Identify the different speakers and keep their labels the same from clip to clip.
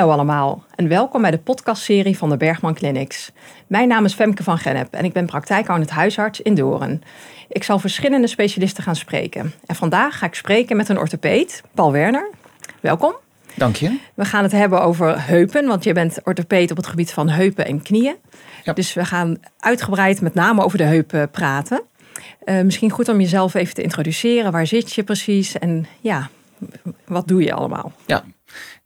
Speaker 1: Hallo allemaal en welkom bij de podcastserie van de Bergman Clinics. Mijn naam is Femke van Gennep en ik ben praktijkhoudend huisarts in Doorn. Ik zal verschillende specialisten gaan spreken. En vandaag ga ik spreken met een orthopeed, Paul Werner. Welkom.
Speaker 2: Dank je.
Speaker 1: We gaan het hebben over heupen, want je bent orthopeed op het gebied van heupen en knieën.
Speaker 2: Ja.
Speaker 1: Dus we gaan uitgebreid met name over de heupen praten. Uh, misschien goed om jezelf even te introduceren. Waar zit je precies en ja, wat doe je allemaal?
Speaker 2: Ja,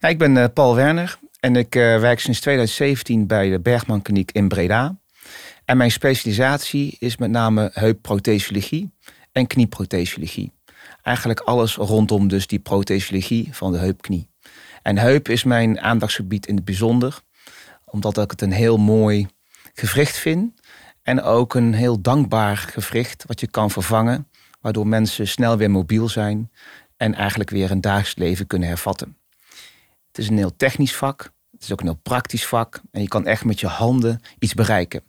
Speaker 2: ik ben uh, Paul Werner en ik uh, werk sinds 2017 bij de Bergman Kliniek in Breda. En mijn specialisatie is met name heupprothesiologie en knieprothesiologie. Eigenlijk alles rondom dus die prothesiologie van de heupknie. En heup is mijn aandachtsgebied in het bijzonder, omdat ik het een heel mooi gewricht vind. En ook een heel dankbaar gewricht wat je kan vervangen, waardoor mensen snel weer mobiel zijn en eigenlijk weer een dagelijks leven kunnen hervatten. Het is een heel technisch vak, het is ook een heel praktisch vak en je kan echt met je handen iets bereiken.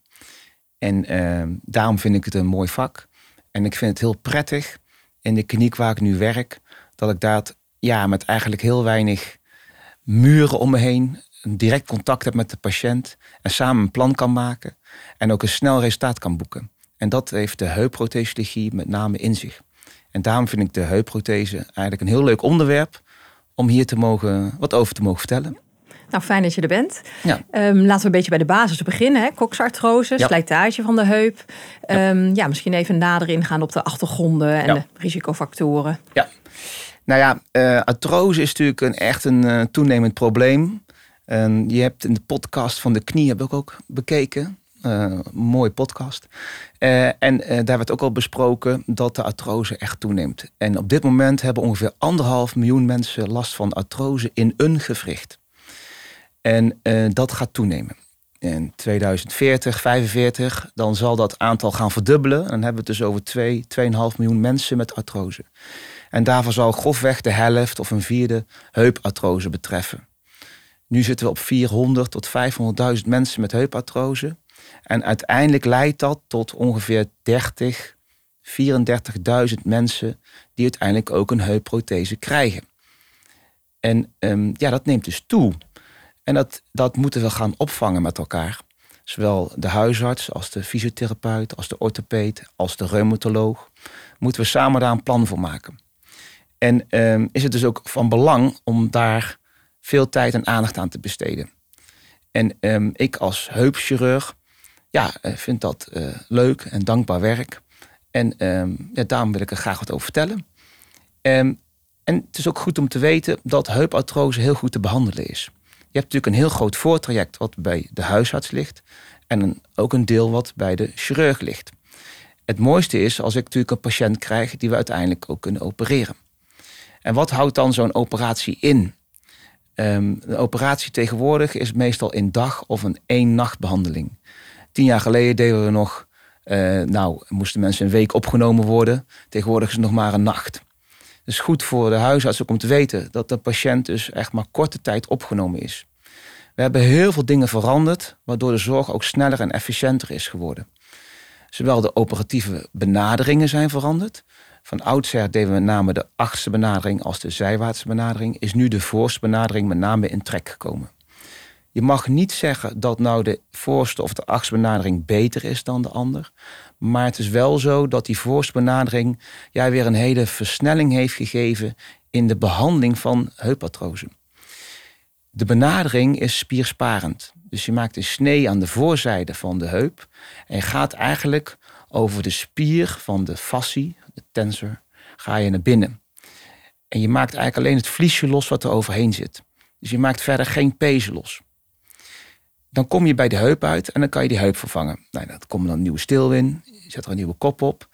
Speaker 2: En uh, daarom vind ik het een mooi vak. En ik vind het heel prettig in de kliniek waar ik nu werk, dat ik daar ja, met eigenlijk heel weinig muren om me heen een direct contact heb met de patiënt en samen een plan kan maken en ook een snel resultaat kan boeken. En dat heeft de heupprothesiologie met name in zich. En daarom vind ik de heupprothese eigenlijk een heel leuk onderwerp om hier te mogen, wat over te mogen vertellen.
Speaker 1: Nou, fijn dat je er bent.
Speaker 2: Ja.
Speaker 1: Um, laten we een beetje bij de basis beginnen. Hè? Coxartrose, ja. slijtage van de heup. Ja. Um, ja. misschien even nader ingaan op de achtergronden en de risicofactoren.
Speaker 2: Ja, nou ja, uh, artrose is natuurlijk een, echt een uh, toenemend probleem. En je hebt in de podcast van de knie heb ik ook bekeken. Uh, mooie podcast. Uh, en uh, daar werd ook al besproken dat de artrose echt toeneemt. En op dit moment hebben ongeveer anderhalf miljoen mensen last van artrose in een gewricht. En dat gaat toenemen. In 2040, 45, dan zal dat aantal gaan verdubbelen. En dan hebben we het dus over 2, 2,5 miljoen mensen met artrose. En daarvan zal grofweg de helft of een vierde heupartrose betreffen. Nu zitten we op 400 tot 500.000 mensen met heupartrose. En uiteindelijk leidt dat tot ongeveer 30, 34.000 mensen die uiteindelijk ook een heupprothese krijgen. En um, ja, dat neemt dus toe. En dat, dat moeten we gaan opvangen met elkaar. Zowel de huisarts als de fysiotherapeut, als de orthopeed, als de reumatoloog. Moeten we samen daar een plan voor maken. En um, is het dus ook van belang om daar veel tijd en aandacht aan te besteden. En um, ik als heupchirurg ja, vind dat uh, leuk en dankbaar werk. En um, ja, daarom wil ik er graag wat over vertellen. Um, en het is ook goed om te weten dat heupartrose heel goed te behandelen is. Je hebt natuurlijk een heel groot voortraject wat bij de huisarts ligt. En een, ook een deel wat bij de chirurg ligt. Het mooiste is als ik natuurlijk een patiënt krijg die we uiteindelijk ook kunnen opereren. En wat houdt dan zo'n operatie in? Um, de operatie tegenwoordig is meestal in dag of een één nacht behandeling. Tien jaar geleden deden we nog, uh, nou, moesten mensen een week opgenomen worden. Tegenwoordig is het nog maar een nacht. Is goed voor de huisarts ook om te weten dat de patiënt dus echt maar korte tijd opgenomen is. We hebben heel veel dingen veranderd, waardoor de zorg ook sneller en efficiënter is geworden. Zowel de operatieve benaderingen zijn veranderd. Van oudsher deden we met name de achtste benadering als de zijwaartse benadering. Is nu de voorste benadering met name in trek gekomen. Je mag niet zeggen dat nou de voorste of de achtste benadering beter is dan de ander. Maar het is wel zo dat die voorste benadering ja, weer een hele versnelling heeft gegeven in de behandeling van heupartrose. De benadering is spiersparend. Dus je maakt een snee aan de voorzijde van de heup. En gaat eigenlijk over de spier van de fascie, de tensor, ga je naar binnen. En je maakt eigenlijk alleen het vliesje los wat er overheen zit. Dus je maakt verder geen pezen los. Dan kom je bij de heup uit en dan kan je die heup vervangen. Nou, dan komt er een nieuwe steel in, je zet er een nieuwe kop op.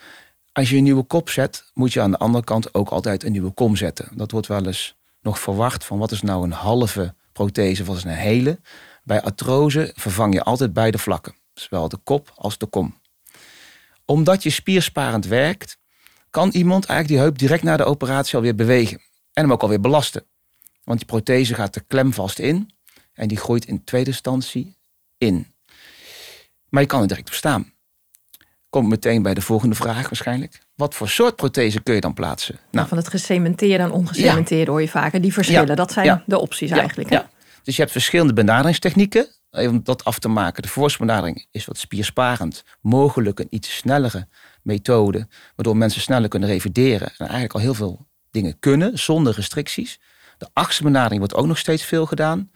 Speaker 2: Als je een nieuwe kop zet, moet je aan de andere kant ook altijd een nieuwe kom zetten. Dat wordt wel eens nog verwacht van wat is nou een halve prothese, wat is een hele. Bij artrose vervang je altijd beide vlakken, zowel de kop als de kom. Omdat je spiersparend werkt, kan iemand eigenlijk die heup direct na de operatie alweer bewegen. En hem ook alweer belasten. Want die prothese gaat er klemvast in en die groeit in tweede instantie in. Maar je kan het direct verstaan. Kom meteen bij de volgende vraag waarschijnlijk. Wat voor soort prothese kun je dan plaatsen?
Speaker 1: Nou, van het gecementeerde en ongecementeerde ja. hoor je vaker. Die verschillen,
Speaker 2: ja.
Speaker 1: dat zijn
Speaker 2: ja.
Speaker 1: de opties eigenlijk.
Speaker 2: Dus je hebt verschillende benaderingstechnieken. Om dat af te maken. De voorstbenadering is wat spiersparend. Mogelijk een iets snellere methode. Waardoor mensen sneller kunnen revideren. En eigenlijk al heel veel dingen kunnen zonder restricties. De achtsbenadering wordt ook nog steeds veel gedaan.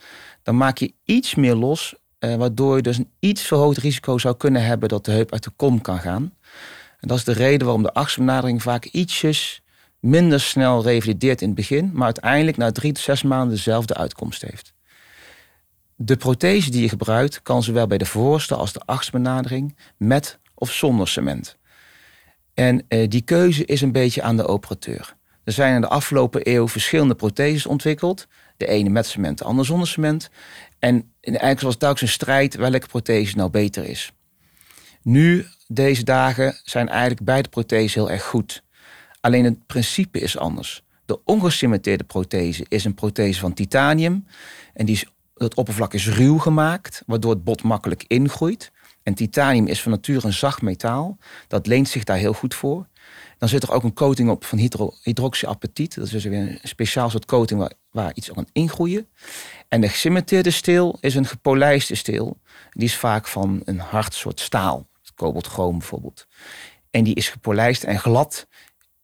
Speaker 2: Dan maak je iets meer los. Eh, waardoor je dus een iets verhoogd risico zou kunnen hebben dat de heup uit de kom kan gaan. En dat is de reden waarom de achtsbenadering vaak ietsjes minder snel revalideert in het begin, maar uiteindelijk na drie tot zes maanden dezelfde uitkomst heeft. De prothese die je gebruikt kan zowel bij de voorste als de achtsbenadering met of zonder cement. En eh, die keuze is een beetje aan de operateur. Er zijn in de afgelopen eeuw verschillende protheses ontwikkeld. De ene met cement, de andere zonder cement. En eigenlijk was het telkens een strijd welke prothese nou beter is. Nu, deze dagen, zijn eigenlijk beide protheses heel erg goed. Alleen het principe is anders. De ongecimenteerde prothese is een prothese van titanium. En die is, het oppervlak is ruw gemaakt, waardoor het bot makkelijk ingroeit. En titanium is van nature een zacht metaal. Dat leent zich daar heel goed voor. Dan zit er ook een coating op van hydro, hydroxyapatiet. Dat is dus weer een speciaal soort coating waar, waar iets kan ingroeien. En de gecimenteerde steel is een gepolijste steel. Die is vaak van een hard soort staal. Kobaltchroom bijvoorbeeld. En die is gepolijst en glad.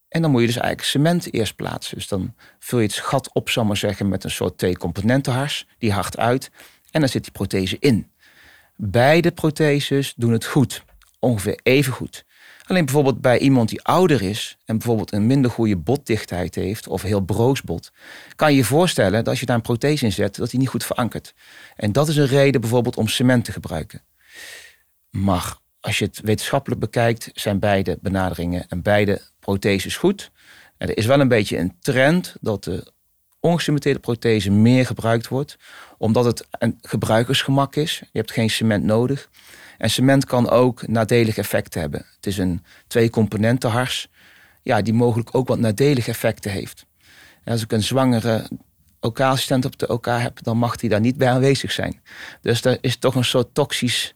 Speaker 2: En dan moet je dus eigenlijk cement eerst plaatsen. Dus dan vul je het gat op, zal maar zeggen, met een soort twee-componentenhars. Die hard uit. En dan zit die prothese in. Beide protheses doen het goed. Ongeveer even goed. Alleen bijvoorbeeld bij iemand die ouder is en bijvoorbeeld een minder goede botdichtheid heeft of heel broos bot, kan je je voorstellen dat als je daar een prothese in zet, dat die niet goed verankert. En dat is een reden bijvoorbeeld om cement te gebruiken. Maar als je het wetenschappelijk bekijkt, zijn beide benaderingen en beide protheses goed. Er is wel een beetje een trend dat de ongecimenteerde prothese meer gebruikt wordt, omdat het een gebruikersgemak is. Je hebt geen cement nodig. En cement kan ook nadelige effecten hebben. Het is een twee componenten hars, ja, die mogelijk ook wat nadelige effecten heeft. Als ik een zwangere OK-assistent op de heb, dan mag die daar niet bij aanwezig zijn. Dus dat is toch een soort toxisch,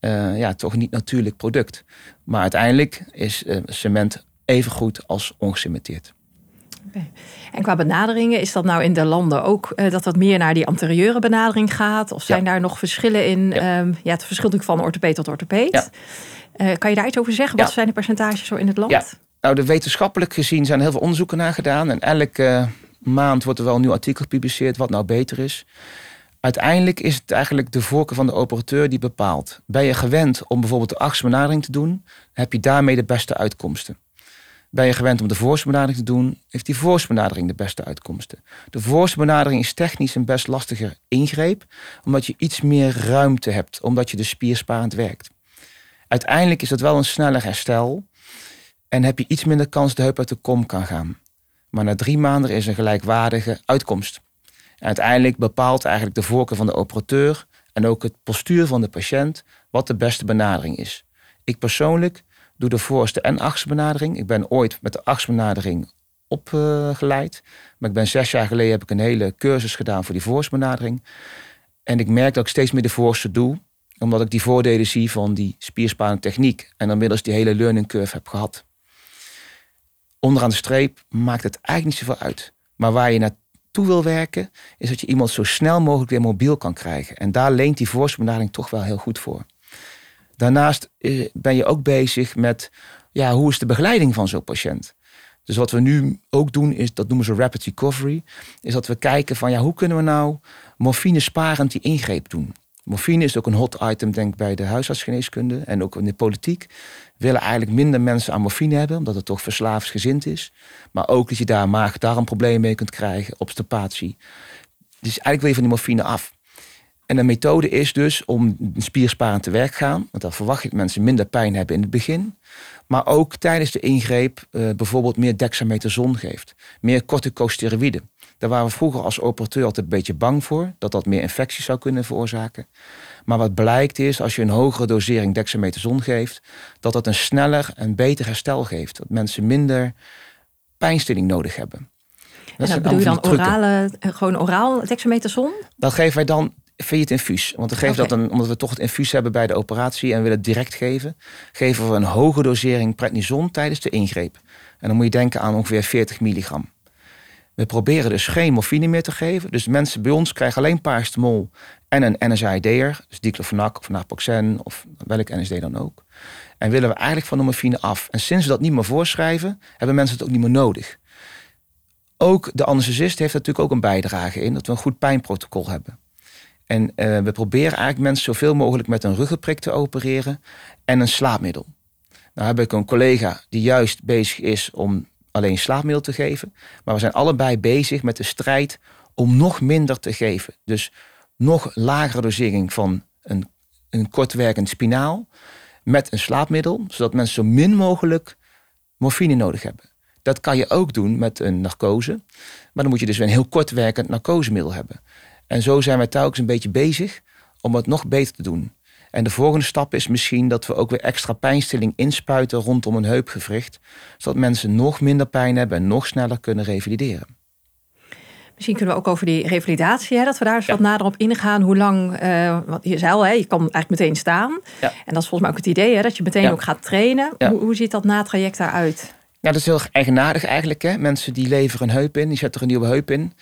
Speaker 2: uh, ja, toch niet natuurlijk product. Maar uiteindelijk is uh, cement even goed als ongecimenteerd.
Speaker 1: Okay. En qua benaderingen, is dat nou in de landen ook uh, dat dat meer naar die anterieure benadering gaat? Of zijn daar nog verschillen in? Ja. Um, ja, het verschilt natuurlijk van orthopeet tot orthopeet. Ja. Uh, kan je daar iets over zeggen? Wat zijn de percentages zo in het land?
Speaker 2: Ja. Nou, de wetenschappelijk gezien zijn heel veel onderzoeken naar gedaan. En elke uh, maand wordt er wel een nieuw artikel gepubliceerd wat nou beter is. Uiteindelijk is het eigenlijk de voorkeur van de operateur die bepaalt. Ben je gewend om bijvoorbeeld de achtsbenadering te doen, heb je daarmee de beste uitkomsten. Ben je gewend om de voorstbenadering te doen, heeft die voorstbenadering de beste uitkomsten. De voorstbenadering is technisch een best lastiger ingreep, omdat je iets meer ruimte hebt, omdat je de spiersparend werkt. Uiteindelijk is dat wel een sneller herstel en heb je iets minder kans de heup uit de kom kan gaan. Maar na drie maanden is een gelijkwaardige uitkomst. Uiteindelijk bepaalt eigenlijk de voorkeur van de operateur en ook het postuur van de patiënt wat de beste benadering is. Ik persoonlijk doe de voorste en achtste benadering. Ik ben ooit met de achtste benadering opgeleid. maar ik ben zes jaar geleden heb ik een hele cursus gedaan voor die voorste benadering. En ik merk dat ik steeds meer de voorste doe. Omdat ik die voordelen zie van die spierspanende techniek. En inmiddels die hele learning curve heb gehad. Onderaan de streep maakt het eigenlijk niet zoveel uit. Maar waar je naartoe wil werken, is dat je iemand zo snel mogelijk weer mobiel kan krijgen. En daar leent die voorste benadering toch wel heel goed voor. Daarnaast eh, ben je ook bezig met ja, hoe is de begeleiding van zo'n patiënt. Dus wat we nu ook doen, is, dat noemen ze rapid recovery, is dat we kijken van ja, hoe kunnen we nou morfine sparend die ingreep doen. Morfine is ook een hot item, denk ik, bij de huisartsgeneeskunde en ook in de politiek. Willen eigenlijk minder mensen aan morfine hebben, omdat het toch verslaafsgezind is. Maar ook dat je daar maag-darmproblemen mee kunt krijgen, obstipatie. Dus eigenlijk wil je van die morfine af. En de methode is dus om spiersparend te werk gaan. Want dan verwacht je dat mensen minder pijn hebben in het begin. Maar ook tijdens de ingreep uh, bijvoorbeeld meer dexamethason geeft. Meer corticosteroïden. Daar waren we vroeger als operateur altijd een beetje bang voor. Dat dat meer infecties zou kunnen veroorzaken. Maar wat blijkt is, als je een hogere dosering dexamethason geeft... dat dat een sneller en beter herstel geeft. Dat mensen minder pijnstilling nodig hebben.
Speaker 1: Dat en bedoel je dan orale, gewoon oraal dexamethason?
Speaker 2: Dat geven wij dan vind je het infuus. Want dan geven dat een, omdat we toch het infuus hebben bij de operatie en willen het direct geven, geven we een hoge dosering prednison tijdens de ingreep. En dan moet je denken aan ongeveer 40 milligram. We proberen dus geen morfine meer te geven. Dus mensen bij ons krijgen alleen paracetamol en een NSAID'er. Dus diclofenac of naproxen of welk NSD dan ook. En willen we eigenlijk van de morfine af. En sinds we dat niet meer voorschrijven, hebben mensen het ook niet meer nodig. Ook de anesthesist heeft natuurlijk ook een bijdrage in dat we een goed pijnprotocol hebben. En uh, we proberen eigenlijk mensen zoveel mogelijk met een ruggenprik te opereren en een slaapmiddel. Nou heb ik een collega die juist bezig is om alleen slaapmiddel te geven. Maar we zijn allebei bezig met de strijd om nog minder te geven. Dus nog lagere dosering van een, een kortwerkend spinaal met een slaapmiddel, zodat mensen zo min mogelijk morfine nodig hebben. Dat kan je ook doen met een narcose. Maar dan moet je dus weer een heel kortwerkend narcosemiddel hebben. En zo zijn wij telkens een beetje bezig om het nog beter te doen. En de volgende stap is misschien dat we ook weer extra pijnstilling inspuiten rondom een heupgewricht. Zodat mensen nog minder pijn hebben en nog sneller kunnen revalideren.
Speaker 1: Misschien kunnen we ook over die revalidatie, hè, dat we daar eens wat nader op ingaan. Hoe lang, uh, want je zei al, hè, je kan eigenlijk meteen staan. Ja. En dat is volgens mij ook het idee, hè, dat je meteen ook gaat trainen. Hoe, hoe ziet dat natraject daaruit?
Speaker 2: Ja, dat is heel eigenaardig eigenlijk. Hè. Mensen die leveren een heup in, die zetten er een nieuwe heup in.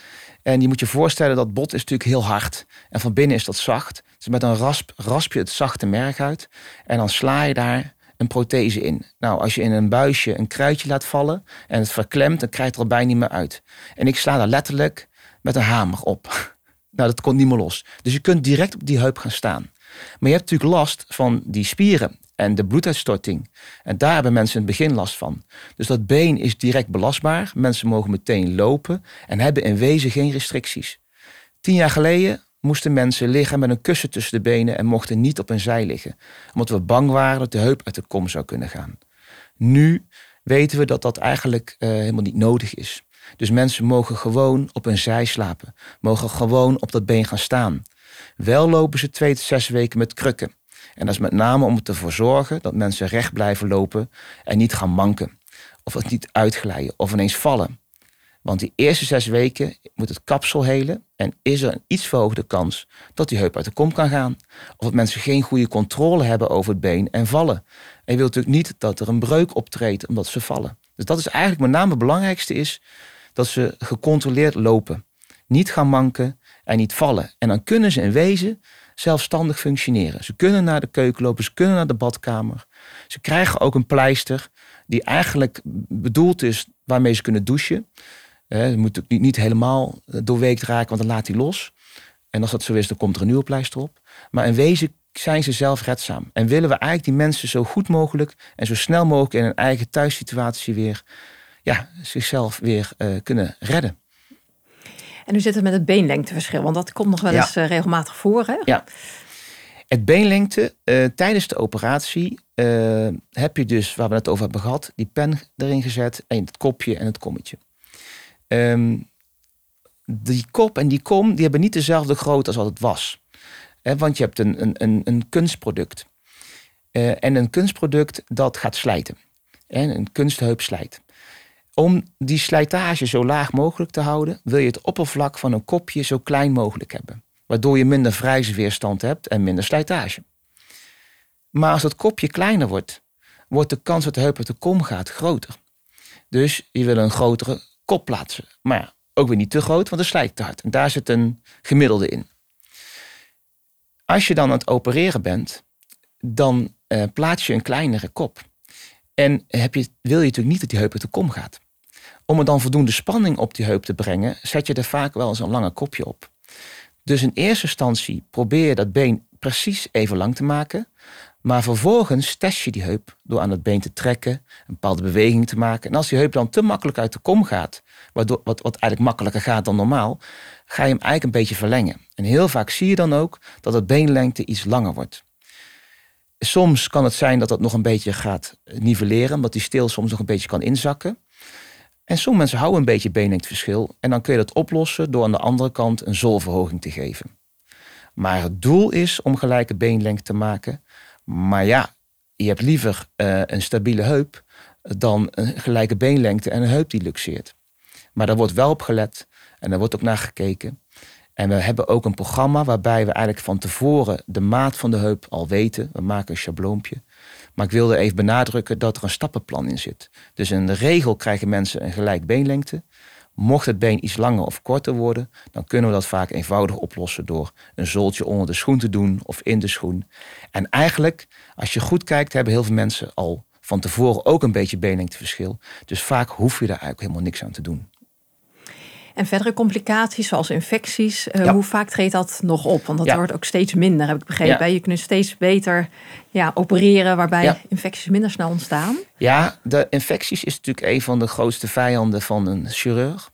Speaker 2: En je moet je voorstellen dat bot is natuurlijk heel hard. En van binnen is dat zacht. Dus met een rasp rasp je het zachte merg uit. En dan sla je daar een prothese in. Nou, als je in een buisje een kruidje laat vallen en het verklemt, dan krijgt het er bijna niet meer uit. En ik sla daar letterlijk met een hamer op. Nou, dat komt niet meer los. Dus je kunt direct op die heup gaan staan. Maar je hebt natuurlijk last van die spieren en de bloeduitstorting. En daar hebben mensen in het begin last van. Dus dat been is direct belastbaar. Mensen mogen meteen lopen en hebben in wezen geen restricties. Tien jaar geleden moesten mensen liggen met een kussen tussen de benen en mochten niet op een zij liggen. Omdat we bang waren dat de heup uit de kom zou kunnen gaan. Nu weten we dat dat eigenlijk uh, helemaal niet nodig is. Dus mensen mogen gewoon op een zij slapen. Mogen gewoon op dat been gaan staan. Wel lopen ze twee tot zes weken met krukken. En dat is met name om ervoor zorgen dat mensen recht blijven lopen en niet gaan manken. Of het niet uitglijden of ineens vallen. Want die eerste zes weken moet het kapsel helen en is er een iets verhoogde kans dat die heup uit de kom kan gaan. Of dat mensen geen goede controle hebben over het been en vallen. En je wilt natuurlijk niet dat er een breuk optreedt omdat ze vallen. Dus dat is eigenlijk met name het belangrijkste is dat ze gecontroleerd lopen. Niet gaan manken en niet vallen. En dan kunnen ze in wezen zelfstandig functioneren. Ze kunnen naar de keuken lopen, ze kunnen naar de badkamer. Ze krijgen ook een pleister die eigenlijk bedoeld is waarmee ze kunnen douchen. Ze moet niet, niet helemaal doorweekt raken, want dan laat hij los. En als dat zo is, dan komt er een nieuwe pleister op. Maar in wezen zijn ze zelfredzaam. En willen we eigenlijk die mensen zo goed mogelijk en zo snel mogelijk in een eigen thuissituatie weer ja, zichzelf weer uh, kunnen redden.
Speaker 1: En nu zit het met het beenlengteverschil, want dat komt nog wel eens uh, regelmatig voor. Hè?
Speaker 2: Ja. Het beenlengte, uh, tijdens de operatie heb je dus, waar we het over hebben gehad, die pen erin gezet en het kopje en het kommetje. Um, die kop en die kom, die hebben niet dezelfde grootte als wat het was. Want je hebt een, een, een, een kunstproduct. en een kunstproduct dat gaat slijten. En een kunstheup slijt. Om die slijtage zo laag mogelijk te houden, wil je het oppervlak van een kopje zo klein mogelijk hebben. Waardoor je minder wrijfweerstand hebt en minder slijtage. Maar als het kopje kleiner wordt, wordt de kans dat de heup de kom gaat groter. Dus je wil een grotere kop plaatsen. Maar ook weer niet te groot, want dan slijt te hard. En daar zit een gemiddelde in. Als je dan aan het opereren bent, dan uh, plaats je een kleinere kop. En heb je, wil je natuurlijk niet dat die heup de kom gaat. Om er dan voldoende spanning op die heup te brengen, zet je er vaak wel eens een lange kopje op. Dus in eerste instantie probeer je dat been precies even lang te maken. Maar vervolgens test je die heup door aan het been te trekken, een bepaalde beweging te maken. En als die heup dan te makkelijk uit de kom gaat, waardoor, wat, wat eigenlijk makkelijker gaat dan normaal, ga je hem eigenlijk een beetje verlengen. En heel vaak zie je dan ook dat het beenlengte iets langer wordt. Soms kan het zijn dat dat nog een beetje gaat nivelleren, omdat die steel soms nog een beetje kan inzakken. En sommige mensen houden een beetje beenlengteverschil en dan kun je dat oplossen door aan de andere kant een zoolverhoging te geven. Maar het doel is om gelijke beenlengte te maken. Maar ja, je hebt liever uh, een stabiele heup dan een gelijke beenlengte en een heup die luxeert. Maar daar wordt wel op gelet en daar wordt ook naar gekeken. En we hebben ook een programma waarbij we eigenlijk van tevoren de maat van de heup al weten. We maken een schabloompje. Maar ik wilde even benadrukken dat er een stappenplan in zit. Dus in de regel krijgen mensen een gelijk beenlengte. Mocht het been iets langer of korter worden, dan kunnen we dat vaak eenvoudig oplossen door een zooltje onder de schoen te doen of in de schoen. En eigenlijk, als je goed kijkt, hebben heel veel mensen al van tevoren ook een beetje beenlengteverschil. Dus vaak hoef je daar eigenlijk helemaal niks aan te doen.
Speaker 1: En verdere complicaties zoals infecties, uh, hoe vaak treedt dat nog op? Want dat wordt ook steeds minder, heb ik begrepen. Je kunt steeds beter ja, opereren waarbij infecties minder snel ontstaan.
Speaker 2: Ja, de infecties is natuurlijk een van de grootste vijanden van een chirurg.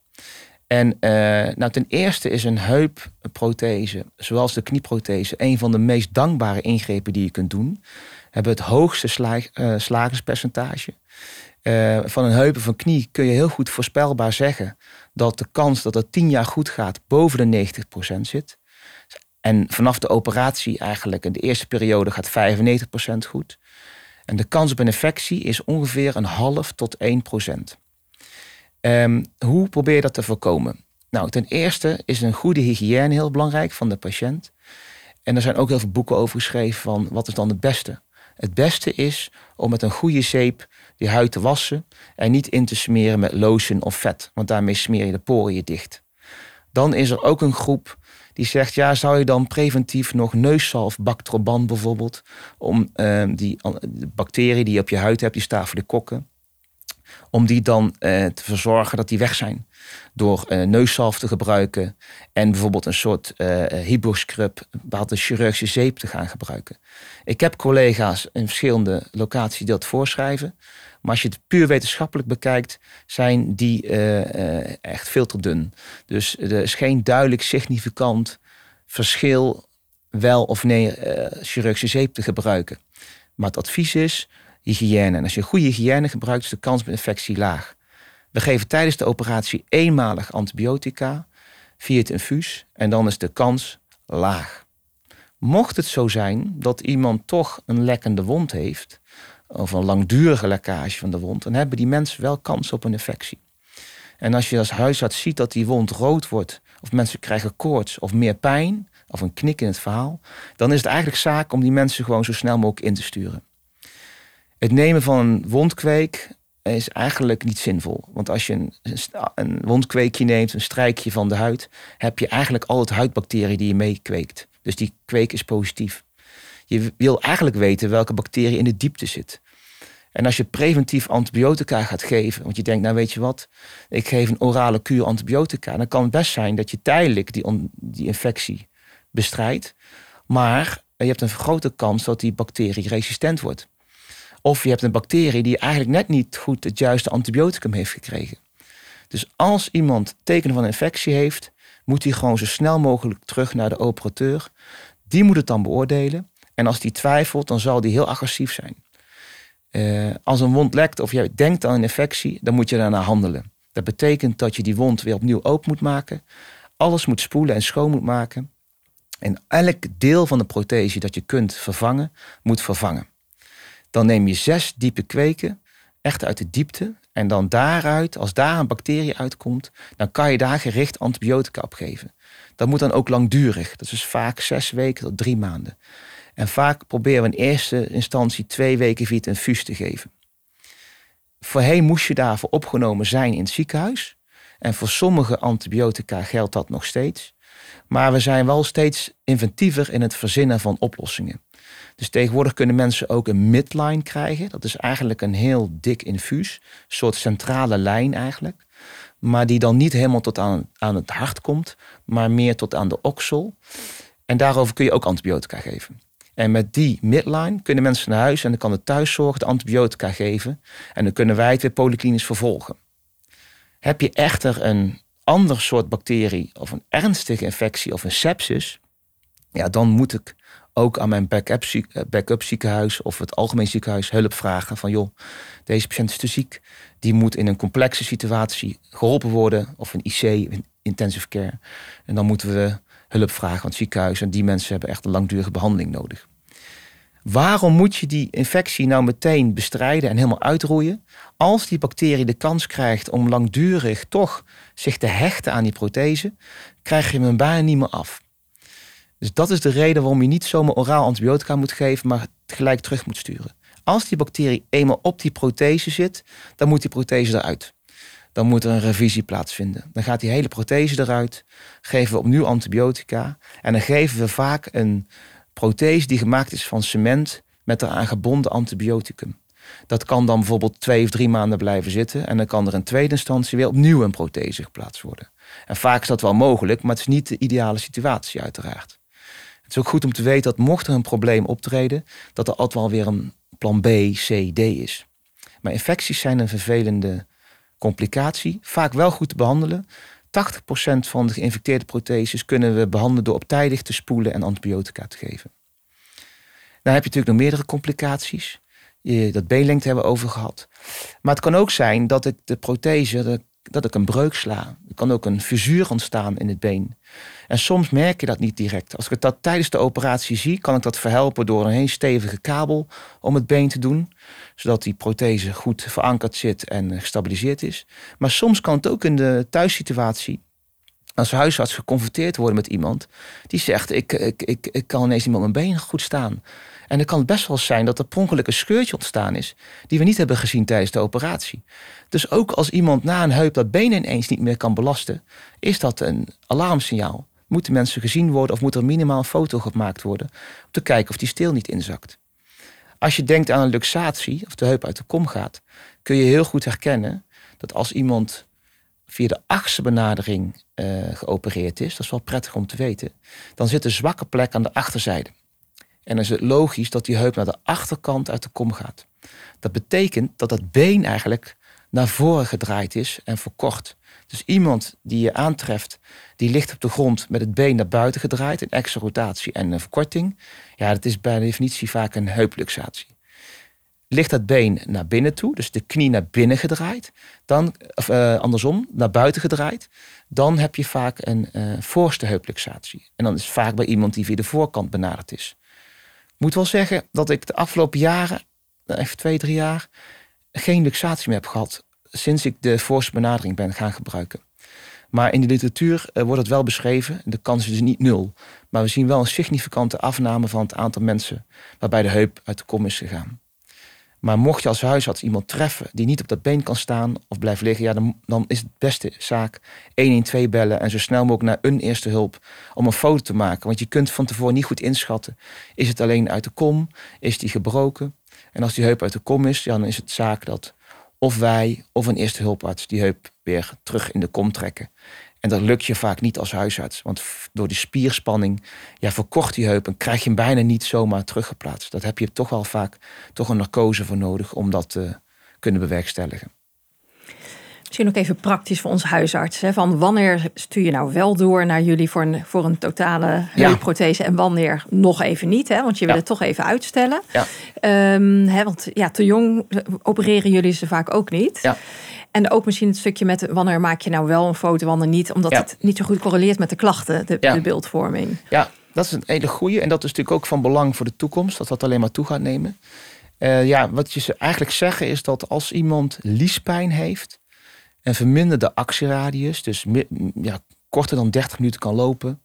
Speaker 2: En uh, nou, ten eerste is een heupprothese, zoals de knieprothese, een van de meest dankbare ingrepen die je kunt doen. Hebben het hoogste sla uh, slagingspercentage. Uh, van een heup of een knie kun je heel goed voorspelbaar zeggen dat de kans dat het tien jaar goed gaat boven de 90% zit. En vanaf de operatie eigenlijk in de eerste periode gaat 95% goed. En de kans op een infectie is ongeveer een half tot 1%. Um, hoe probeer je dat te voorkomen? Nou, ten eerste is een goede hygiëne heel belangrijk van de patiënt. En er zijn ook heel veel boeken over geschreven van wat is dan het beste. Het beste is om met een goede zeep die huid te wassen en niet in te smeren met lotion of vet, want daarmee smeer je de poren dicht. Dan is er ook een groep die zegt, ja, zou je dan preventief nog neuszalf, bactroban bijvoorbeeld, om uh, die bacteriën die je op je huid hebt, die staan voor de kokken, om die dan uh, te verzorgen dat die weg zijn. Door neuszalf te gebruiken en bijvoorbeeld een soort hyposcrub, een bepaalde chirurgische zeep te gaan gebruiken. Ik heb collega's in verschillende locaties die dat voorschrijven. Maar als je het puur wetenschappelijk bekijkt, zijn die echt veel te dun. Dus er is geen duidelijk significant verschil wel of nee chirurgische zeep te gebruiken. Maar het advies is, hygiëne. En als je goede hygiëne gebruikt, is de kans op infectie laag. We geven tijdens de operatie eenmalig antibiotica via het infuus en dan is de kans laag. Mocht het zo zijn dat iemand toch een lekkende wond heeft, of een langdurige lekkage van de wond, dan hebben die mensen wel kans op een infectie. En als je als huisarts ziet dat die wond rood wordt, of mensen krijgen koorts of meer pijn, of een knik in het verhaal, dan is het eigenlijk zaak om die mensen gewoon zo snel mogelijk in te sturen. Het nemen van een wondkweek is eigenlijk niet zinvol. Want als je een, een wondkweekje neemt, een strijkje van de huid, heb je eigenlijk al het huidbacteriën die je meekweekt. Dus die kweek is positief. Je wil eigenlijk weten welke bacterie in de diepte zit. En als je preventief antibiotica gaat geven, want je denkt, nou weet je wat, ik geef een orale kuur antibiotica, dan kan het best zijn dat je tijdelijk die, die infectie bestrijdt, maar je hebt een grote kans dat die bacterie resistent wordt. Of je hebt een bacterie die eigenlijk net niet goed het juiste antibioticum heeft gekregen. Dus als iemand tekenen van infectie heeft, moet hij gewoon zo snel mogelijk terug naar de operateur. Die moet het dan beoordelen. En als die twijfelt, dan zal die heel agressief zijn. Uh, als een wond lekt of je denkt aan een infectie, dan moet je daarna handelen. Dat betekent dat je die wond weer opnieuw open moet maken. Alles moet spoelen en schoon moet maken. En elk deel van de prothese dat je kunt vervangen, moet vervangen. Dan neem je zes diepe kweken, echt uit de diepte. En dan daaruit, als daar een bacterie uitkomt, dan kan je daar gericht antibiotica op geven. Dat moet dan ook langdurig. Dat is vaak zes weken tot drie maanden. En vaak proberen we in eerste instantie twee weken via het infuus te geven. Voorheen moest je daarvoor opgenomen zijn in het ziekenhuis. En voor sommige antibiotica geldt dat nog steeds. Maar we zijn wel steeds inventiever in het verzinnen van oplossingen. Dus tegenwoordig kunnen mensen ook een midline krijgen. Dat is eigenlijk een heel dik infuus. Een soort centrale lijn eigenlijk. Maar die dan niet helemaal tot aan, aan het hart komt, maar meer tot aan de oksel. En daarover kun je ook antibiotica geven. En met die midline kunnen mensen naar huis en dan kan de thuiszorg de antibiotica geven. En dan kunnen wij het weer polyklinisch vervolgen. Heb je echter een ander soort bacterie of een ernstige infectie of een sepsis, ja, dan moet ik ook aan mijn backup, eh, backup ziekenhuis of het algemeen ziekenhuis hulp vragen van joh, deze patiënt is te ziek. Die moet in een complexe situatie geholpen worden of een IC, intensive care. En dan moeten we hulp vragen aan het ziekenhuis en die mensen hebben echt een langdurige behandeling nodig. Waarom moet je die infectie nou meteen bestrijden en helemaal uitroeien? Als die bacterie de kans krijgt om langdurig toch zich te hechten aan die prothese, krijg je hem bijna niet meer af. Dus dat is de reden waarom je niet zomaar oraal antibiotica moet geven, maar gelijk terug moet sturen. Als die bacterie eenmaal op die prothese zit, dan moet die prothese eruit. dan moet er een revisie plaatsvinden. Dan gaat die hele prothese eruit, geven we opnieuw antibiotica en dan geven we vaak een prothese die gemaakt is van cement met eraan gebonden antibioticum. Dat kan dan bijvoorbeeld twee of drie maanden blijven zitten en dan kan er in tweede instantie weer opnieuw een prothese geplaatst worden. En vaak is dat wel mogelijk, maar het is niet de ideale situatie uiteraard. Het is ook goed om te weten dat mocht er een probleem optreden, dat er altijd wel weer een plan B, C, D is. Maar infecties zijn een vervelende complicatie, vaak wel goed te behandelen. 80% van de geïnfecteerde protheses kunnen we behandelen door op tijdig te spoelen en antibiotica te geven. Dan heb je natuurlijk nog meerdere complicaties. Dat beenlengte hebben we over gehad. Maar het kan ook zijn dat ik de prothese, dat ik een breuk sla. Er kan ook een fusuur ontstaan in het been. En soms merk je dat niet direct. Als ik dat tijdens de operatie zie, kan ik dat verhelpen door een heel stevige kabel om het been te doen. Zodat die prothese goed verankerd zit en gestabiliseerd is. Maar soms kan het ook in de thuissituatie als huisarts geconfronteerd worden met iemand die zegt: ik, ik, ik, ik kan ineens niet met mijn been goed staan. En dan kan het best wel zijn dat er per een scheurtje ontstaan is, die we niet hebben gezien tijdens de operatie. Dus ook als iemand na een heup dat been ineens niet meer kan belasten, is dat een alarmsignaal. Moeten mensen gezien worden of moet er minimaal een foto gemaakt worden om te kijken of die steel niet inzakt. Als je denkt aan een luxatie, of de heup uit de kom gaat, kun je heel goed herkennen dat als iemand via de achtste benadering uh, geopereerd is, dat is wel prettig om te weten, dan zit een zwakke plek aan de achterzijde. En dan is het logisch dat die heup naar de achterkant uit de kom gaat. Dat betekent dat het been eigenlijk naar voren gedraaid is en verkort. Dus iemand die je aantreft, die ligt op de grond met het been naar buiten gedraaid, een extra rotatie en een verkorting. Ja, dat is bij definitie vaak een heupluxatie. Ligt dat been naar binnen toe, dus de knie naar binnen gedraaid, dan, of uh, andersom, naar buiten gedraaid, dan heb je vaak een uh, voorste heupluxatie. En dan is het vaak bij iemand die via de voorkant benaderd is moet wel zeggen dat ik de afgelopen jaren, nou, even twee, drie jaar, geen luxatie meer heb gehad. Sinds ik de forse benadering ben gaan gebruiken. Maar in de literatuur eh, wordt het wel beschreven. De kans is dus niet nul. Maar we zien wel een significante afname van het aantal mensen waarbij de heup uit de kom is gegaan. Maar mocht je als huisarts iemand treffen die niet op dat been kan staan of blijft liggen, ja, dan, dan is het beste zaak 112 bellen en zo snel mogelijk naar een eerste hulp om een foto te maken. Want je kunt van tevoren niet goed inschatten. Is het alleen uit de kom? Is die gebroken? En als die heup uit de kom is, ja, dan is het zaak dat of wij of een eerste hulparts die heup weer terug in de kom trekken. En dat lukt je vaak niet als huisarts. Want door die spierspanning ja, verkort die heup en krijg je hem bijna niet zomaar teruggeplaatst. Dat heb je toch wel vaak toch een narcose voor nodig om dat te kunnen bewerkstelligen.
Speaker 1: Misschien ook even praktisch voor ons huisarts. Hè, van wanneer stuur je nou wel door naar jullie voor een, voor een totale heupprothese en wanneer nog even niet? Hè, want je wil het toch even uitstellen. Ja. Um, hè, want ja, te jong opereren jullie ze vaak ook niet. Ja. En ook misschien het stukje met wanneer maak je nou wel een foto, wanneer niet. Omdat het niet zo goed correleert met de klachten, de, de beeldvorming.
Speaker 2: Ja, dat is een hele goede. En dat is natuurlijk ook van belang voor de toekomst. Dat dat alleen maar toe gaat nemen. Uh, ja, wat je eigenlijk zeggen is dat als iemand liespijn heeft... en verminderde actieradius, dus ja, korter dan 30 minuten kan lopen...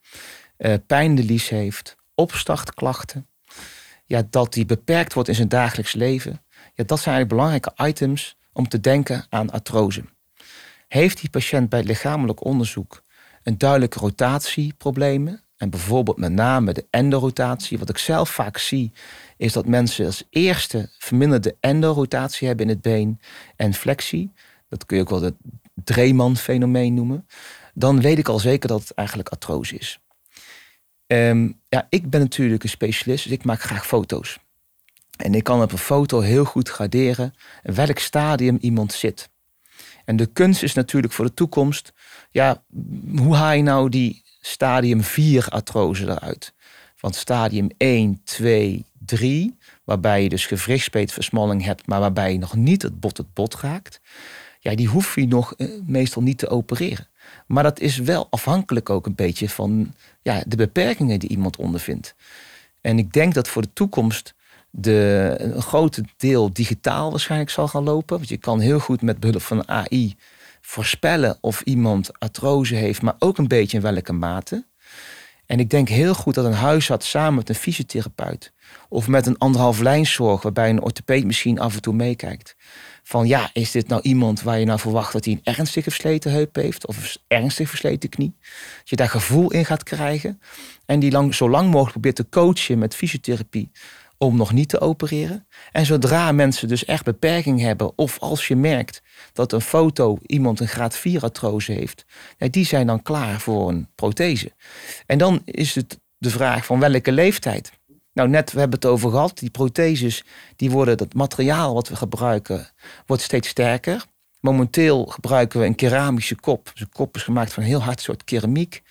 Speaker 2: Uh, pijn in de lies heeft, opstartklachten... Ja, dat die beperkt wordt in zijn dagelijks leven... Ja, dat zijn eigenlijk belangrijke items om te denken aan artrose. Heeft die patiënt bij lichamelijk onderzoek een duidelijke rotatieproblemen, en bijvoorbeeld met name de endorotatie, wat ik zelf vaak zie, is dat mensen als eerste verminderde endorotatie hebben in het been en flexie. Dat kun je ook wel het Dreeman-fenomeen noemen. Dan weet ik al zeker dat het eigenlijk artrose is. Ehm, ja, ik ben natuurlijk een specialist, dus ik maak graag foto's. En ik kan op een foto heel goed graderen welk stadium iemand zit. En de kunst is natuurlijk voor de toekomst, ja, hoe haal je nou die stadium 4 artrose eruit? Van stadium 1, 2, 3, waarbij je dus gewrichtspeetversmalling hebt, maar waarbij je nog niet het bot het bot raakt. Ja, die hoef je nog eh, meestal niet te opereren. Maar dat is wel afhankelijk ook een beetje van ja, de beperkingen die iemand ondervindt. En ik denk dat voor de toekomst de, een groot deel digitaal waarschijnlijk zal gaan lopen. Want je kan heel goed met behulp van AI voorspellen of iemand artrose heeft, maar ook een beetje in welke mate. En ik denk heel goed dat een huisarts samen met een fysiotherapeut of met een anderhalf lijnzorg, waarbij een orthopeed misschien af en toe meekijkt. Van ja, is dit nou iemand waar je nou verwacht dat hij een ernstige versleten heup heeft of een ernstig versleten knie? Dat je daar gevoel in gaat krijgen en die lang, zo lang mogelijk probeert te coachen met fysiotherapie om nog niet te opereren. En zodra mensen dus echt beperking hebben, of als je merkt dat een foto iemand een graad 4 artrose heeft, die zijn dan klaar voor een prothese. En dan is het de vraag van welke leeftijd. Nou, net, we hebben het over gehad, die protheses, die worden, dat materiaal wat we gebruiken, wordt steeds sterker. Momenteel gebruiken we een keramische kop. Dus een kop is gemaakt van een heel hard soort keramiek.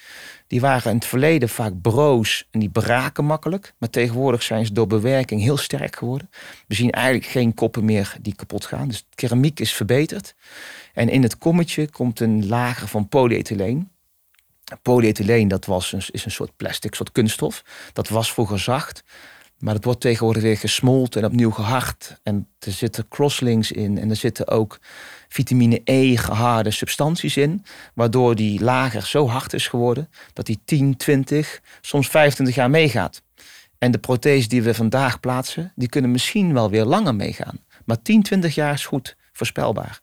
Speaker 2: Die waren in het verleden vaak broos en die braken makkelijk. Maar tegenwoordig zijn ze door bewerking heel sterk geworden. We zien eigenlijk geen koppen meer die kapot gaan. Dus keramiek is verbeterd. En in het kommetje komt een lager van polyethyleen. Polyethyleen dat was een, is een soort plastic, soort kunststof. Dat was vroeger zacht. Maar het wordt tegenwoordig weer gesmolten en opnieuw gehard. En er zitten crosslinks in. En er zitten ook vitamine E geharde substanties in. Waardoor die lager zo hard is geworden dat die 10, 20, soms 25 jaar meegaat. En de prothese die we vandaag plaatsen, die kunnen misschien wel weer langer meegaan. Maar 10, 20 jaar is goed voorspelbaar.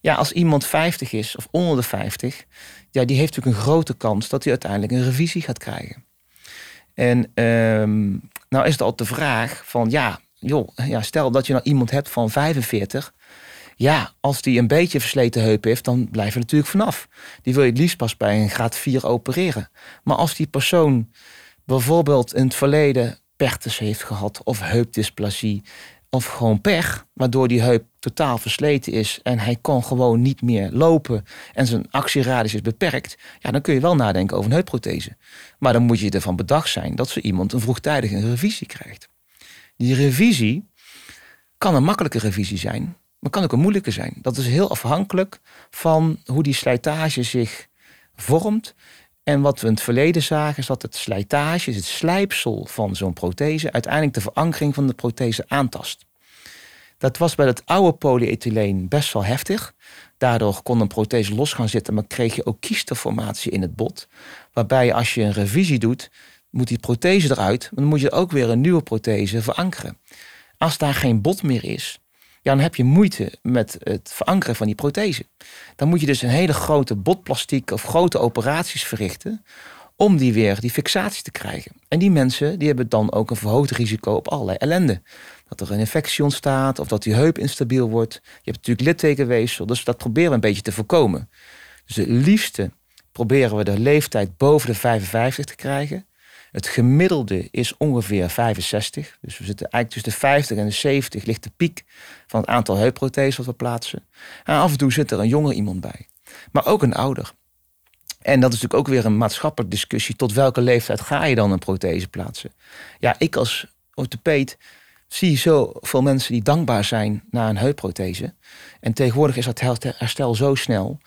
Speaker 2: Ja, als iemand 50 is of onder de 50, ja, die heeft natuurlijk een grote kans dat hij uiteindelijk een revisie gaat krijgen. En um, nou is het al de vraag van ja, joh, ja, stel dat je nou iemand hebt van 45. Ja, als die een beetje versleten heup heeft, dan blijf je natuurlijk vanaf. Die wil je het liefst pas bij een graad 4 opereren. Maar als die persoon bijvoorbeeld in het verleden pechtes heeft gehad of heupdysplasie of gewoon pech, waardoor die heup totaal versleten is en hij kan gewoon niet meer lopen en zijn actieradius is beperkt, ja, dan kun je wel nadenken over een heupprothese. Maar dan moet je ervan bedacht zijn dat ze iemand een vroegtijdige revisie krijgt. Die revisie kan een makkelijke revisie zijn, maar kan ook een moeilijke zijn. Dat is heel afhankelijk van hoe die slijtage zich vormt. En wat we in het verleden zagen is dat het slijtage, het slijpsel van zo'n prothese, uiteindelijk de verankering van de prothese aantast. Dat was bij het oude polyethyleen best wel heftig. Daardoor kon een prothese los gaan zitten, maar kreeg je ook kiesterformatie in het bot. Waarbij als je een revisie doet, moet die prothese eruit, maar dan moet je ook weer een nieuwe prothese verankeren. Als daar geen bot meer is, ja, dan heb je moeite met het verankeren van die prothese. Dan moet je dus een hele grote botplastiek of grote operaties verrichten om die weer, die fixatie te krijgen. En die mensen die hebben dan ook een verhoogd risico op allerlei ellende. Dat er een infectie ontstaat of dat die heup instabiel wordt. Je hebt natuurlijk littekenweefsel, dus dat proberen we een beetje te voorkomen. Dus het liefste proberen we de leeftijd boven de 55 te krijgen. Het gemiddelde is ongeveer 65. Dus we zitten eigenlijk tussen de 50 en de 70 ligt de piek van het aantal heupprotheses wat we plaatsen. En af en toe zit er een jonger iemand bij. Maar ook een ouder. En dat is natuurlijk ook weer een maatschappelijke discussie. Tot welke leeftijd ga je dan een prothese plaatsen? Ja, ik als orthopeed zie zoveel mensen die dankbaar zijn na een heupprothese. En tegenwoordig is dat herstel zo snel.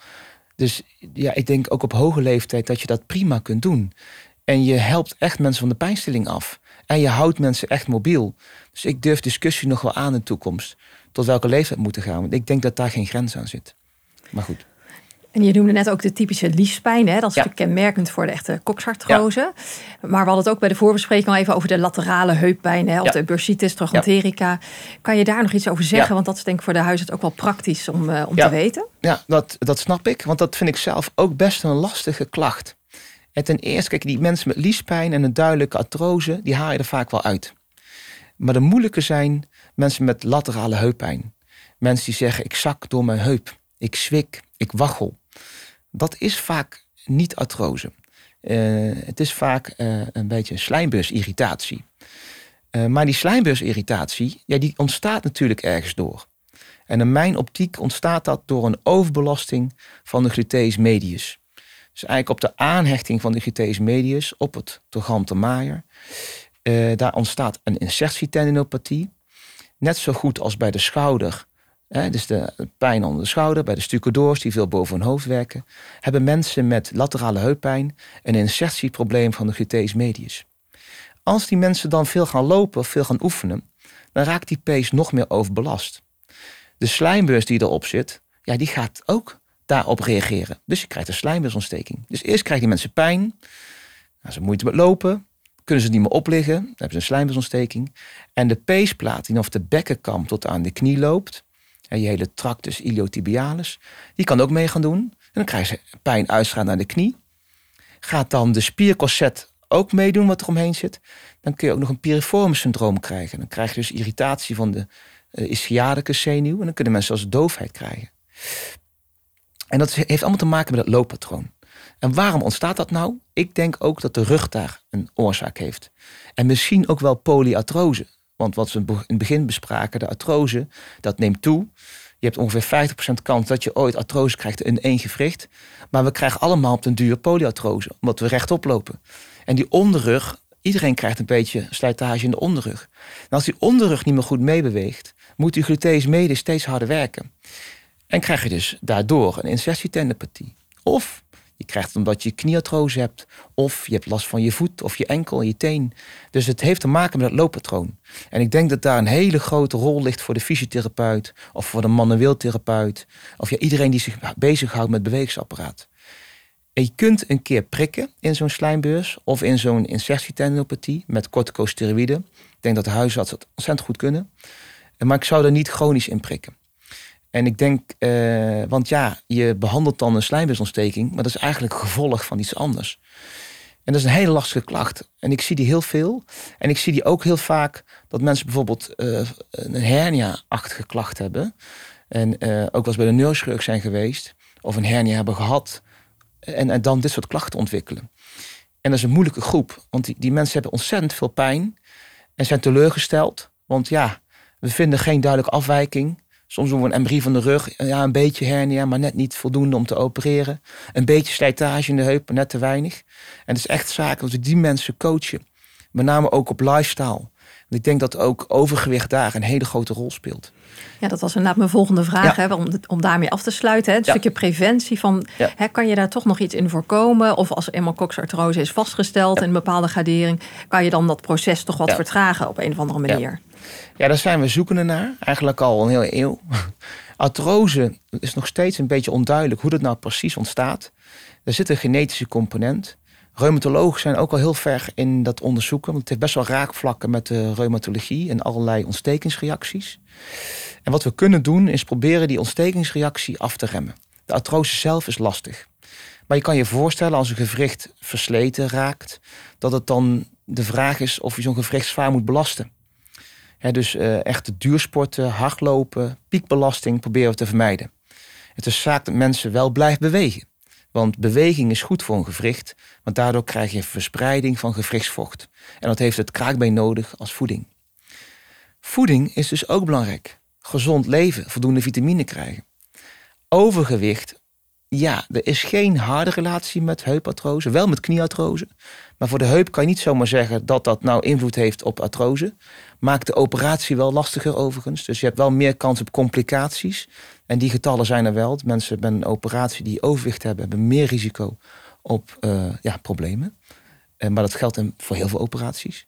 Speaker 2: Dus ja, ik denk ook op hoge leeftijd dat je dat prima kunt doen. En je helpt echt mensen van de pijnstilling af. En je houdt mensen echt mobiel. Dus ik durf discussie nog wel aan in de toekomst. Tot welke leeftijd moeten gaan. Want ik denk dat daar geen grens aan zit. Maar goed.
Speaker 1: En je noemde net ook de typische liespijn. Hè? Dat is kenmerkend voor de echte koksartrose. Maar we hadden het ook bij de voorbespreking al even over de laterale heuppijn. Hè? Of de bursitis trochanterica. Kan je daar nog iets over zeggen? Want dat is denk ik voor de huisarts ook wel praktisch om, uh, om te weten.
Speaker 2: Ja, dat, dat snap ik. Want dat vind ik zelf ook best een lastige klacht. En ten eerste, kijk, die mensen met liespijn en een duidelijke artrose, die haal je er vaak wel uit. Maar de moeilijke zijn mensen met laterale heuppijn. Mensen die zeggen, ik zak door mijn heup. Ik zwik, ik waggel. Dat is vaak niet artrose. Uh, het is vaak uh, een beetje slijmbursirritatie. Uh, maar die slijmbursirritatie, ja, die ontstaat natuurlijk ergens door. En in mijn optiek ontstaat dat door een overbelasting van de gluteus medius. Dus eigenlijk op de aanhechting van de gluteus medius op het trogante maaier. daar ontstaat een insertietendinopathie. Net zo goed als bij de schouder dus de pijn onder de schouder, bij de stucadoors die veel boven hun hoofd werken, hebben mensen met laterale heuppijn een insertieprobleem van de gluteus medius. Als die mensen dan veel gaan lopen of veel gaan oefenen, dan raakt die pees nog meer overbelast. De slijmbeurs die erop zit, ja, die gaat ook daarop reageren. Dus je krijgt een slijmbeursontsteking. Dus eerst krijgen die mensen pijn, Als ze moeite met lopen, kunnen ze niet meer opliggen. Dan hebben ze een slijmbesontsteking. En de peesplaat die vanaf de bekkenkam tot aan de knie loopt, en je hele tractus iliotibialis, die kan ook mee gaan doen. En dan krijgen ze pijn uitstraal naar de knie. Gaat dan de spiercorset ook meedoen wat er omheen zit, dan kun je ook nog een piriformis syndroom krijgen. Dan krijg je dus irritatie van de uh, ischiadicus zenuw en dan kunnen mensen zelfs doofheid krijgen. En dat heeft allemaal te maken met het looppatroon. En waarom ontstaat dat nou? Ik denk ook dat de rug daar een oorzaak heeft. En misschien ook wel polyartrose. Want wat we in het begin bespraken, de artrose, dat neemt toe. Je hebt ongeveer 50% kans dat je ooit artrose krijgt in één gewricht. Maar we krijgen allemaal op den duur polyartrose, omdat we rechtop lopen. En die onderrug, iedereen krijgt een beetje slijtage in de onderrug. En als die onderrug niet meer goed meebeweegt, moet die gluteus mede steeds harder werken. En krijg je dus daardoor een insertietendopathie. Of je krijgt het omdat je knieartrose hebt. Of je hebt last van je voet of je enkel, je teen. Dus het heeft te maken met het looppatroon. En ik denk dat daar een hele grote rol ligt voor de fysiotherapeut. Of voor de manueel therapeut. Of ja, iedereen die zich bezighoudt met bewegingsapparaat. En je kunt een keer prikken in zo'n slijmbeurs. Of in zo'n insertietendinopathie met corticosteroïden. Ik denk dat de huisartsen het ontzettend goed kunnen. Maar ik zou er niet chronisch in prikken. En ik denk, uh, want ja, je behandelt dan een slijmbesontsteking, maar dat is eigenlijk een gevolg van iets anders. En dat is een hele lastige klacht. En ik zie die heel veel. En ik zie die ook heel vaak dat mensen bijvoorbeeld uh, een hernia-achtige klacht hebben. En uh, ook wel eens bij de neurochirurg zijn geweest. Of een hernia hebben gehad. En, en dan dit soort klachten ontwikkelen. En dat is een moeilijke groep. Want die mensen hebben ontzettend veel pijn. En zijn teleurgesteld. Want ja, we vinden geen duidelijke afwijking. Soms doen we een embryo van de rug. Ja, een beetje hernia, maar net niet voldoende om te opereren. Een beetje slijtage in de heup, net te weinig. En het is echt zaak dat we die mensen coachen. Met name ook op lifestyle. Want ik denk dat ook overgewicht daar een hele grote rol speelt.
Speaker 1: Ja, dat was inderdaad mijn volgende vraag. Hè, om, om daarmee af te sluiten. Hè, het stukje preventie van, hè, kan je daar toch nog iets in voorkomen? Of als eenmaal coxartrose is vastgesteld in een bepaalde gradering, kan je dan dat proces toch wat vertragen op een of andere manier?
Speaker 2: Ja, daar zijn we zoekende naar. Eigenlijk al een hele eeuw. Artrose is nog steeds een beetje onduidelijk hoe dat nou precies ontstaat. Er zit een genetische component. Reumatologen zijn ook al heel ver in dat onderzoeken. Want het heeft best wel raakvlakken met de reumatologie en allerlei ontstekingsreacties. En wat we kunnen doen is proberen die ontstekingsreactie af te remmen. De artrose zelf is lastig. Maar je kan je voorstellen als een gewricht versleten raakt, dat het dan de vraag is of je zo'n gewricht zwaar moet belasten dus uh, echt duursporten, hardlopen, piekbelasting proberen we te vermijden. Het is zaak dat mensen wel blijven bewegen. Want beweging is goed voor een gewricht, want daardoor krijg je verspreiding van gewrichtsvocht. En dat heeft het kraakbeen nodig als voeding. Voeding is dus ook belangrijk. Gezond leven, voldoende vitamine krijgen. Overgewicht, ja, er is geen harde relatie met heupartrose, wel met knieartrose. Maar voor de heup kan je niet zomaar zeggen dat dat nou invloed heeft op artrose. Maakt de operatie wel lastiger overigens. Dus je hebt wel meer kans op complicaties. En die getallen zijn er wel. Mensen met een operatie die overwicht hebben, hebben meer risico op uh, ja, problemen. Uh, maar dat geldt voor heel veel operaties.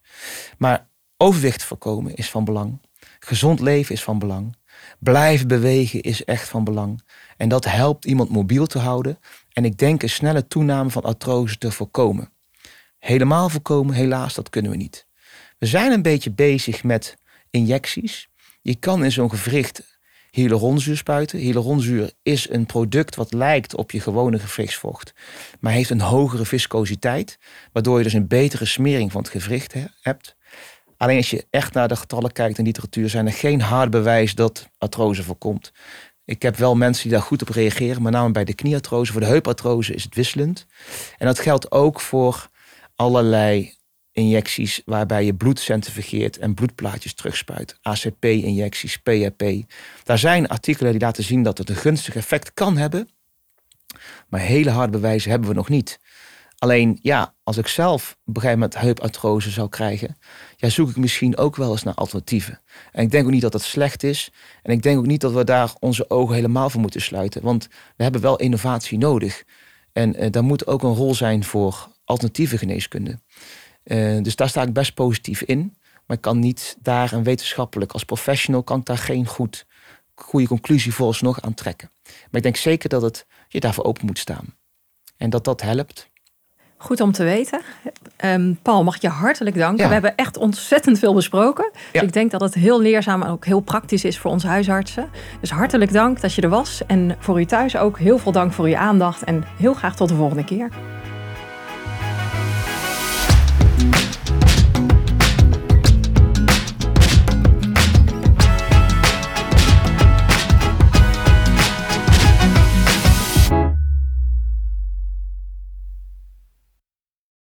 Speaker 2: Maar overwicht voorkomen is van belang. Gezond leven is van belang. Blijven bewegen is echt van belang. En dat helpt iemand mobiel te houden. En ik denk een snelle toename van artrose te voorkomen. Helemaal voorkomen, helaas, dat kunnen we niet. We zijn een beetje bezig met injecties. Je kan in zo'n gewricht hyaluronzuur spuiten. Hyaluronzuur is een product wat lijkt op je gewone gewrichtsvocht, maar heeft een hogere viscositeit, waardoor je dus een betere smering van het gewricht hebt. Alleen als je echt naar de getallen kijkt in literatuur, zijn er geen hard bewijs dat artrose voorkomt. Ik heb wel mensen die daar goed op reageren, met name bij de knieartrose. Voor de heupartrose is het wisselend. En dat geldt ook voor allerlei injecties waarbij je bloed centrifugeert en bloedplaatjes terugspuit. ACP-injecties, PRP. Daar zijn artikelen die laten zien dat het een gunstig effect kan hebben. Maar hele harde bewijzen hebben we nog niet. Alleen ja, als ik zelf op een gegeven moment heupartrose zou krijgen, ja, zoek ik misschien ook wel eens naar alternatieven. En ik denk ook niet dat dat slecht is. En ik denk ook niet dat we daar onze ogen helemaal voor moeten sluiten. Want we hebben wel innovatie nodig. En uh, daar moet ook een rol zijn voor alternatieve geneeskunde. Uh, dus daar sta ik best positief in. Maar ik kan niet daar een wetenschappelijk, als professional, kan ik daar geen goed, goede conclusie vooralsnog aan trekken. Maar ik denk zeker dat het, je daarvoor open moet staan. En dat dat helpt.
Speaker 1: Goed om te weten. Ehm, Paul, mag ik je hartelijk danken.
Speaker 2: Ja.
Speaker 1: We hebben echt ontzettend veel besproken. Dus ik denk dat het heel leerzaam en ook heel praktisch is voor onze huisartsen. Dus hartelijk dank dat je er was. En voor u thuis ook heel veel dank voor uw aandacht. En heel graag tot de volgende keer.